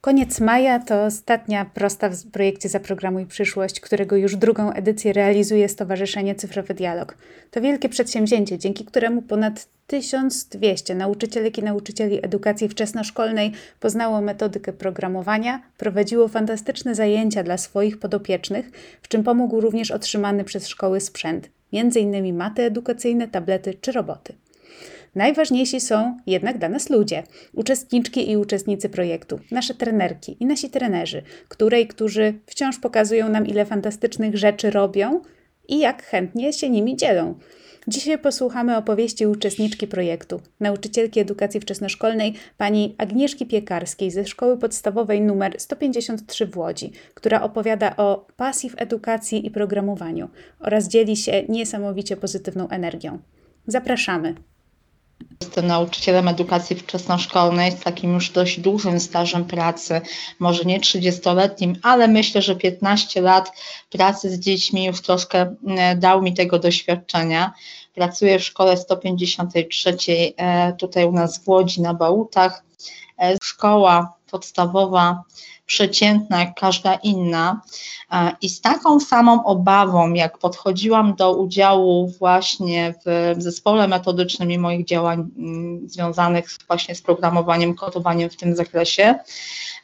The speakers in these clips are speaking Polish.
Koniec maja to ostatnia prosta w projekcie Zaprogramuj Przyszłość, którego już drugą edycję realizuje Stowarzyszenie Cyfrowy Dialog. To wielkie przedsięwzięcie, dzięki któremu ponad 1200 nauczycielek i nauczycieli edukacji wczesnoszkolnej poznało metodykę programowania, prowadziło fantastyczne zajęcia dla swoich podopiecznych, w czym pomógł również otrzymany przez szkoły sprzęt, m.in. maty edukacyjne, tablety czy roboty. Najważniejsi są jednak dla nas ludzie, uczestniczki i uczestnicy projektu, nasze trenerki i nasi trenerzy, której, którzy wciąż pokazują nam, ile fantastycznych rzeczy robią i jak chętnie się nimi dzielą. Dzisiaj posłuchamy opowieści uczestniczki projektu, nauczycielki edukacji wczesnoszkolnej pani Agnieszki Piekarskiej ze Szkoły Podstawowej nr 153 w Łodzi, która opowiada o pasji w edukacji i programowaniu oraz dzieli się niesamowicie pozytywną energią. Zapraszamy. Jestem nauczycielem edukacji wczesnoszkolnej z takim już dość dużym stażem pracy, może nie 30-letnim, ale myślę, że 15 lat pracy z dziećmi już troszkę e, dał mi tego doświadczenia. Pracuję w szkole 153 e, tutaj u nas w Łodzi na Bałutach. E, szkoła podstawowa przeciętna jak każda inna. I z taką samą obawą, jak podchodziłam do udziału właśnie w zespole metodycznym i moich działań mm, związanych właśnie z programowaniem, kodowaniem w tym zakresie,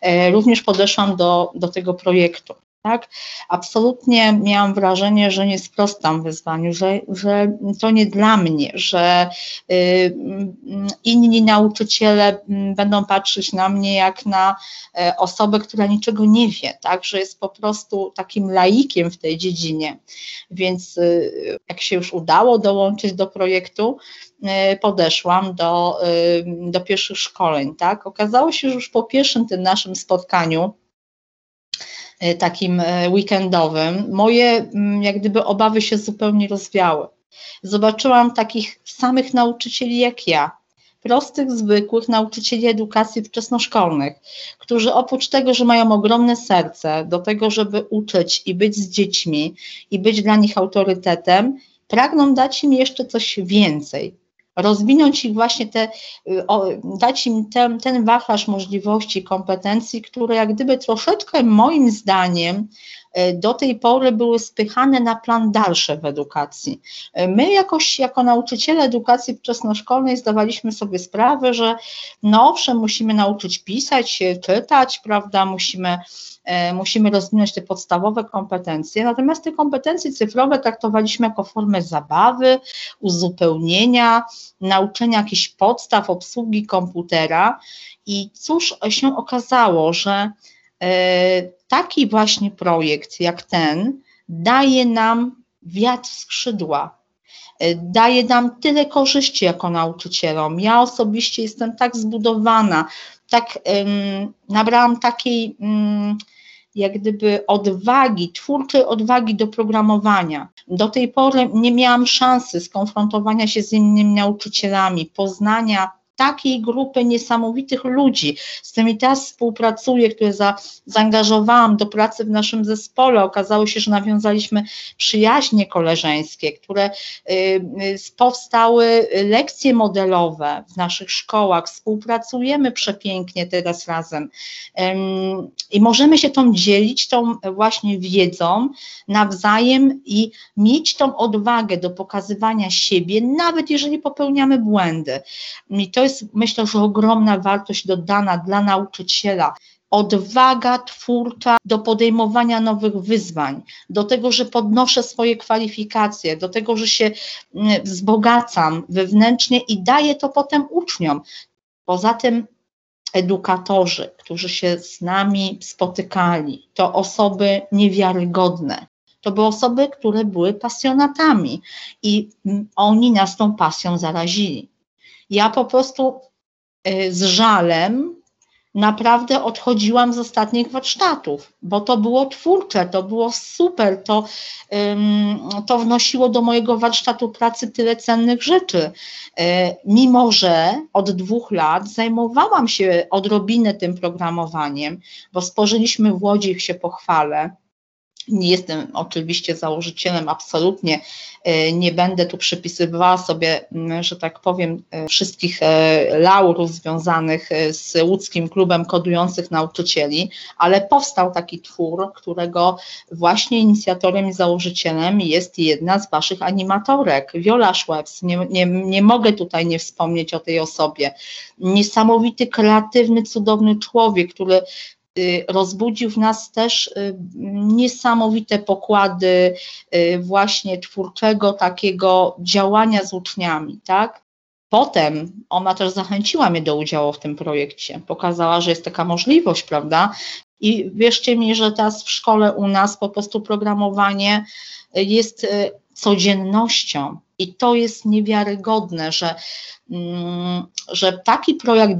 e, również podeszłam do, do tego projektu tak? Absolutnie miałam wrażenie, że nie sprostam wyzwaniu, że, że to nie dla mnie, że y, inni nauczyciele mm, będą patrzeć na mnie jak na e, osobę, która niczego nie wie, tak? Że jest po prostu takim laikiem w tej dziedzinie. Więc y, jak się już udało dołączyć do projektu, y, podeszłam do, do pierwszych szkoleń, tak? Okazało się, że już po pierwszym tym naszym spotkaniu, takim e, weekendowym, moje mm, jak gdyby obawy się zupełnie rozwiały. Zobaczyłam takich samych nauczycieli jak ja, prostych, zwykłych nauczycieli edukacji wczesnoszkolnych, którzy oprócz tego, że mają ogromne serce do tego, żeby uczyć i być z dziećmi i być dla nich autorytetem, pragną dać im jeszcze coś więcej rozwinąć ich właśnie te, y, dać im ten, ten wachlarz możliwości, kompetencji, które jak gdyby troszeczkę moim zdaniem do tej pory były spychane na plan dalszy w edukacji. Y, my jakoś jako nauczyciele edukacji wczesnoszkolnej zdawaliśmy sobie sprawę, że no owszem, musimy nauczyć pisać, czytać, prawda, musimy E, musimy rozwinąć te podstawowe kompetencje, natomiast te kompetencje cyfrowe traktowaliśmy jako formę zabawy, uzupełnienia, nauczenia jakichś podstaw obsługi komputera i cóż się okazało, że e, taki właśnie projekt jak ten daje nam wiatr w skrzydła, e, daje nam tyle korzyści jako nauczycielom. Ja osobiście jestem tak zbudowana, tak um, nabrałam takiej um, jak gdyby odwagi, twórczej odwagi do programowania. Do tej pory nie miałam szansy skonfrontowania się z innymi nauczycielami, poznania takiej grupy niesamowitych ludzi, z którymi teraz współpracuję, które za, zaangażowałam do pracy w naszym zespole. Okazało się, że nawiązaliśmy przyjaźnie koleżeńskie, które y, y, powstały lekcje modelowe w naszych szkołach. Współpracujemy przepięknie teraz razem i możemy się tą dzielić, tą właśnie wiedzą nawzajem i mieć tą odwagę do pokazywania siebie, nawet jeżeli popełniamy błędy. I to jest myślę, że ogromna wartość dodana dla nauczyciela. Odwaga twórcza do podejmowania nowych wyzwań, do tego, że podnoszę swoje kwalifikacje, do tego, że się mm, wzbogacam wewnętrznie i daję to potem uczniom. Poza tym edukatorzy, którzy się z nami spotykali, to osoby niewiarygodne. To były osoby, które były pasjonatami i mm, oni nas tą pasją zarazili. Ja po prostu y, z żalem naprawdę odchodziłam z ostatnich warsztatów, bo to było twórcze, to było super, to, to wnosiło do mojego warsztatu pracy tyle cennych rzeczy. Y, mimo, że od dwóch lat zajmowałam się odrobinę tym programowaniem, bo stworzyliśmy w Łodzi, się pochwalę, Nie jestem oczywiście założycielem, absolutnie e, nie będę tu przypisywała sobie, że tak powiem, e, wszystkich e, laurów związanych z łódzkim klubem kodujących nauczycieli, ale powstał taki twór, którego właśnie inicjatorem i założycielem jest jedna z Waszych animatorek, Viola Szwebs. Nie, nie, nie mogę tutaj nie wspomnieć o tej osobie. Niesamowity, kreatywny, cudowny człowiek, który rozbudził w nas też y, niesamowite pokłady y, właśnie twórczego takiego działania z uczniami, tak? Potem ona też zachęciła mnie do udziału w tym projekcie, pokazała, że jest taka możliwość, prawda? I wierzcie mi, że teraz w szkole u nas po prostu programowanie jest codziennością. I to jest niewiarygodne, że, mm, że taki projekt,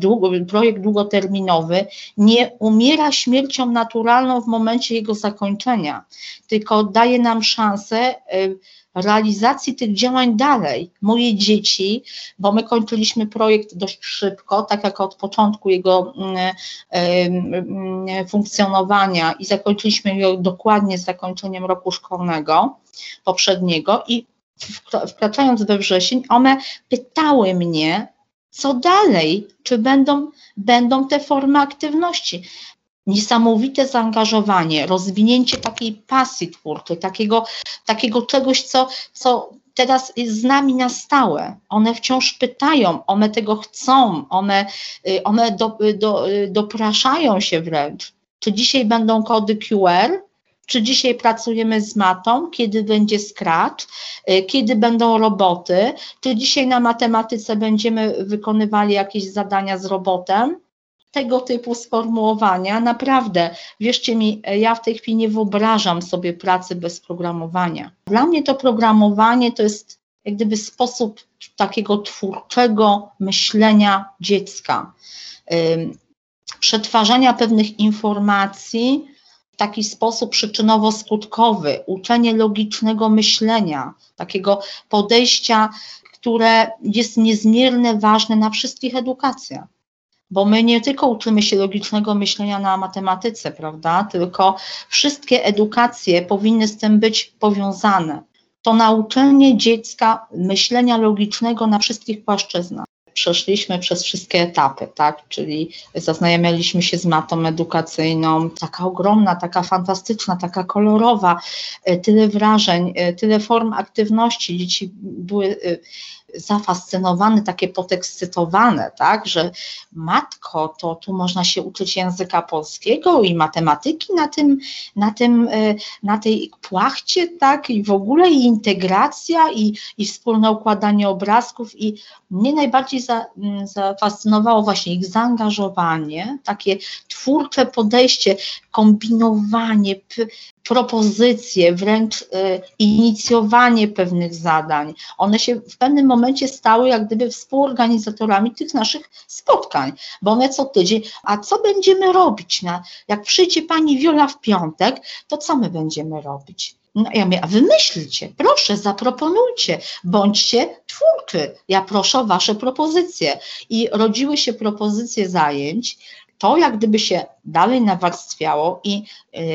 projekt długoterminowy nie umiera śmiercią naturalną w momencie jego zakończenia, tylko daje nam szansę y, realizacji tych działań dalej. Moje dzieci, bo my kończyliśmy projekt dość szybko, tak jak od początku jego mm, mm, funkcjonowania i zakończyliśmy go dokładnie z zakończeniem roku szkolnego poprzedniego i wkraczając we wrzesień, one pytały mnie, co dalej, czy będą, będą te formy aktywności. Niesamowite zaangażowanie, rozwinięcie takiej pasji twórczej, takiego, takiego czegoś, co, co teraz jest z nami na stałe. One wciąż pytają, one tego chcą, one, y, one do, do, dopraszają się wręcz. Czy dzisiaj będą kody QR, czy dzisiaj pracujemy z matą, kiedy będzie scratch, y, kiedy będą roboty, czy dzisiaj na matematyce będziemy wykonywali jakieś zadania z robotem. Tego typu sformułowania, naprawdę, wierzcie mi, ja w tej chwili nie wyobrażam sobie pracy bez programowania. Dla mnie to programowanie to jest jak gdyby sposób takiego twórczego myślenia dziecka, przetwarzania pewnych informacji taki sposób przyczynowo-skutkowy, uczenie logicznego myślenia, takiego podejścia, które jest niezmiernie ważne na wszystkich edukacjach. Bo my nie tylko uczymy się logicznego myślenia na matematyce, prawda? Tylko wszystkie edukacje powinny z tym być powiązane. To nauczenie dziecka myślenia logicznego na wszystkich płaszczyznach przeszliśmy przez wszystkie etapy, tak? Czyli zaznajamialiśmy się z matą edukacyjną, taka ogromna, taka fantastyczna, taka kolorowa, e, tyle wrażeń, e, tyle form aktywności. Dzieci były zafascynowane, takie podekscytowane, tak, że matko, to tu można się uczyć języka polskiego i matematyki na tym, na tym, e, na tej płachcie, tak, i w ogóle i integracja, i, i wspólne układanie obrazków. I mnie najbardziej za, zafascynowało właśnie ich zaangażowanie, takie twórcze podejście, kombinowanie, propozycje, wręcz y, inicjowanie pewnych zadań. One się w pewnym momencie stały jak gdyby współorganizatorami tych naszych spotkań, bo one co tydzień, a co będziemy robić? Na, jak przyjdzie pani Wiola w piątek, to co my będziemy robić? No ja mówię, a wymyślcie, proszę, zaproponujcie, bądźcie twórczy. Ja proszę o wasze propozycje. I rodziły się propozycje zajęć, to jak gdyby się dalej nawarstwiało i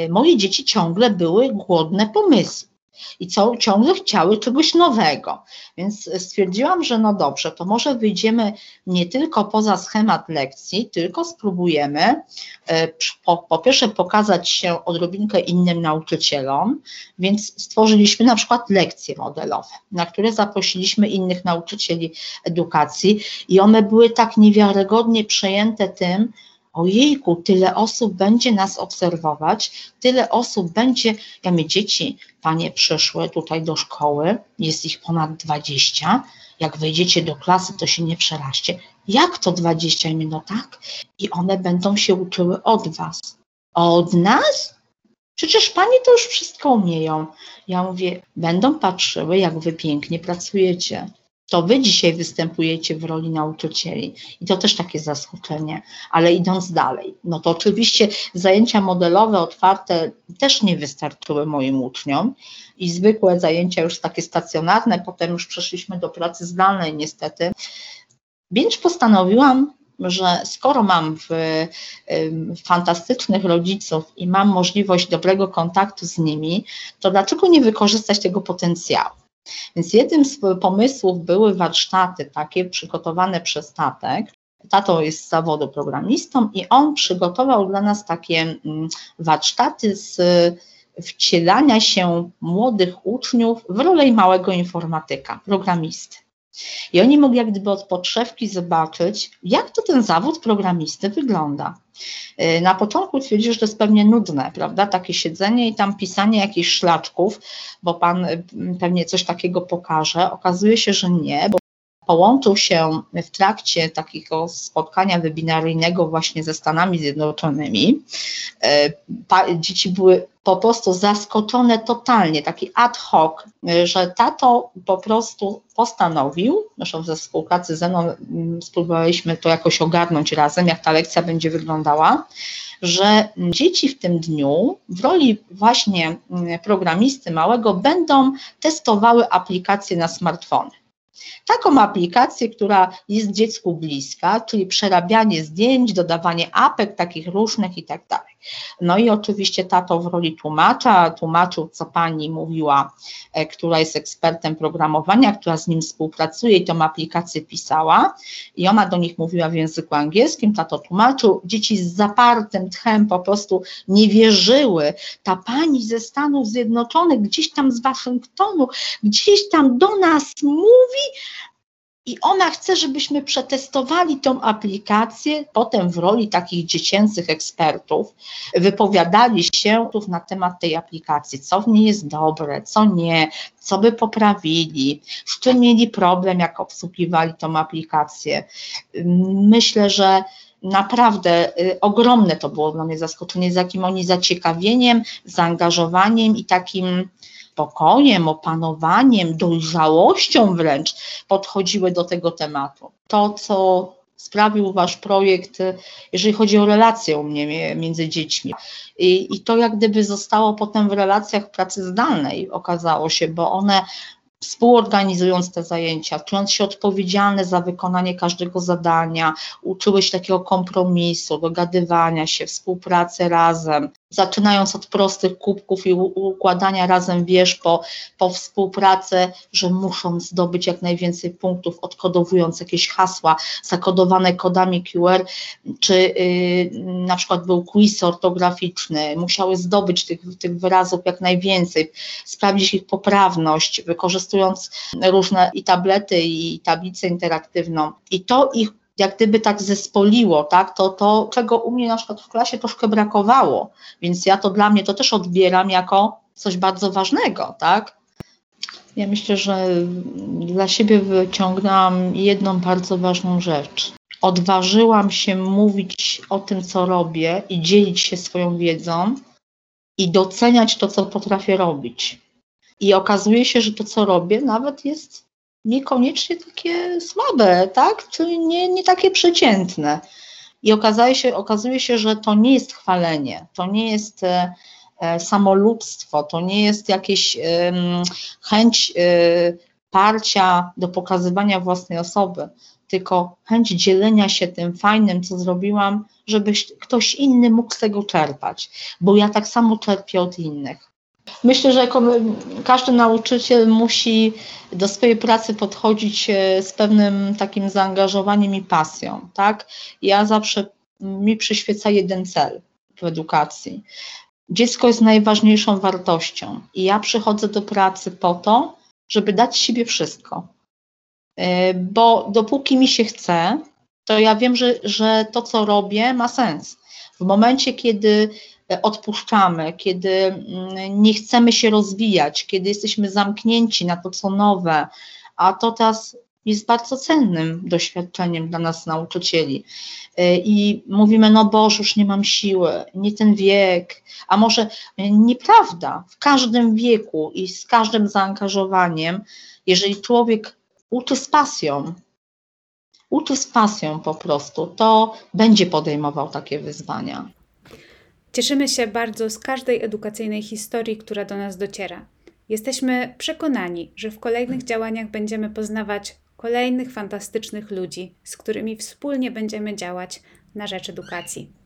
y, moje dzieci ciągle były głodne pomysłu i co, ciągle chciały czegoś nowego. Więc stwierdziłam, że no dobrze, to może wyjdziemy nie tylko poza schemat lekcji, tylko spróbujemy e, po, po pierwsze pokazać się odrobinkę innym nauczycielom, więc stworzyliśmy na przykład lekcje modelowe, na które zaprosiliśmy innych nauczycieli edukacji i one były tak niewiarygodnie przejęte tym, ojejku, tyle osób będzie nas obserwować, tyle osób będzie, ja mnie dzieci, panie przyszły tutaj do szkoły, jest ich ponad 20, jak wejdziecie do klasy, to się nie przeraźcie. Jak to 20 minut, no tak? I one będą się uczyły od was. Od nas? Przecież panie to już wszystko umieją. Ja mówię, będą patrzyły, jak wy pięknie pracujecie to wy dzisiaj występujecie w roli nauczycieli. I to też takie zaskoczenie. Ale idąc dalej, no to oczywiście zajęcia modelowe, otwarte też nie wystarczyły moim uczniom i zwykłe zajęcia już takie stacjonarne, potem już przeszliśmy do pracy zdalnej niestety. Więc postanowiłam że skoro mam w, fantastycznych rodziców i mam możliwość dobrego kontaktu z nimi, to dlaczego nie wykorzystać tego potencjału? Więc jednym z pomysłów były warsztaty takie przygotowane przez Tatek. Tato jest z zawodu programistą i on przygotował dla nas takie mm, warsztaty z wcielania się młodych uczniów w rolę małego informatyka, programisty. I oni mogli jak gdyby od podszewki zobaczyć, jak to ten zawód programisty wygląda. Y, na początku twierdził, że to jest pewnie nudne, prawda, takie siedzenie i tam pisanie jakichś szlaczków, bo pan y, pewnie coś takiego pokaże. Okazuje się, że nie, bo połączył się w trakcie takiego spotkania webinaryjnego właśnie ze Stanami Zjednoczonymi. Y, dzieci były po prostu zaskoczone totalnie, taki ad hoc, że tato po prostu postanowił, zresztą ze współpracy ze mną mm, spróbowaliśmy to jakoś ogarnąć razem, jak ta lekcja będzie wyglądała, że dzieci w tym dniu w roli właśnie mm, programisty małego będą testowały aplikacje na smartfony. Taką aplikację, która jest dziecku bliska, czyli przerabianie zdjęć, dodawanie apek takich różnych i tak dalej. No i oczywiście tato w roli tłumacza tłumaczył, co pani mówiła, e, która jest ekspertem programowania, która z nim współpracuje i tą aplikację pisała. I ona do nich mówiła w języku angielskim, tato tłumaczył, dzieci z zapartym tchem po prostu nie wierzyły, ta pani ze Stanów Zjednoczonych, gdzieś tam z Waszyngtonu, gdzieś tam do nas mówi, i ona chce, żebyśmy przetestowali tą aplikację, potem w roli takich dziecięcych ekspertów wypowiadali się na temat tej aplikacji, co w niej jest dobre, co nie, co by poprawili, z czym mieli problem, jak obsługiwali tą aplikację. Myślę, że naprawdę y, ogromne to było dla mnie zaskoczenie, z jakim oni zaciekawieniem, zaangażowaniem i takim spokojem, opanowaniem, dojrzałością wręcz podchodziły do tego tematu. To, co sprawił Wasz projekt, jeżeli chodzi o relacje u mnie między dziećmi. I, I, to jak gdyby zostało potem w relacjach pracy zdalnej, okazało się, bo one współorganizując te zajęcia, czując się odpowiedzialne za wykonanie każdego zadania, uczyły się takiego kompromisu, dogadywania się, współpracy razem, zaczynając od prostych kubków i układania razem wież po, po współpracy, że muszą zdobyć jak najwięcej punktów, odkodowując jakieś hasła zakodowane kodami QR, czy yy, na przykład był quiz ortograficzny, musiały zdobyć tych, tych wyrazów jak najwięcej, sprawdzić ich poprawność, wykorzystując różne i tablety, i tablicę interaktywną. I to ich jak gdyby tak zespoliło, tak, to, to czego u mnie na przykład w klasie troszkę brakowało, więc ja to dla mnie to też odbieram jako coś bardzo ważnego, tak. Ja myślę, że dla siebie wyciągnęłam jedną bardzo ważną rzecz. Odważyłam się mówić o tym, co robię i dzielić się swoją wiedzą i doceniać to, co potrafię robić. I okazuje się, że to, co robię, nawet jest niekoniecznie takie słabe, tak? Czyli nie, nie takie przeciętne. I okazuje się, okazuje się, że to nie jest chwalenie, to nie jest e, e samolubstwo, to nie jest jakieś e, chęć e, parcia do pokazywania własnej osoby, tylko chęć dzielenia się tym fajnym, co zrobiłam, żeby ktoś inny mógł z tego czerpać, bo ja tak samo czerpię od innych. Myślę, że każdy nauczyciel musi do swojej pracy podchodzić e, z pewnym takim zaangażowaniem i pasją, tak? Ja zawsze mi przyświeca jeden cel w edukacji. Dziecko jest najważniejszą wartością i ja przychodzę do pracy po to, żeby dać siebie wszystko. E, bo dopóki mi się chce, to ja wiem, że, że to, co robię, ma sens. W momencie, kiedy odpuszczamy, kiedy mm, nie chcemy się rozwijać, kiedy jesteśmy zamknięci na to, co nowe, a to teraz jest bardzo cennym doświadczeniem dla nas, nauczycieli. Y, I mówimy, no Boże, już nie mam siły, nie ten wiek, a może nieprawda, w każdym wieku i z każdym zaangażowaniem, jeżeli człowiek uczy z pasją, uczy z pasją po prostu, to będzie podejmował takie wyzwania. Cieszymy się bardzo z każdej edukacyjnej historii, która do nas dociera. Jesteśmy przekonani, że w kolejnych działaniach będziemy poznawać kolejnych fantastycznych ludzi, z którymi wspólnie będziemy działać na rzecz edukacji.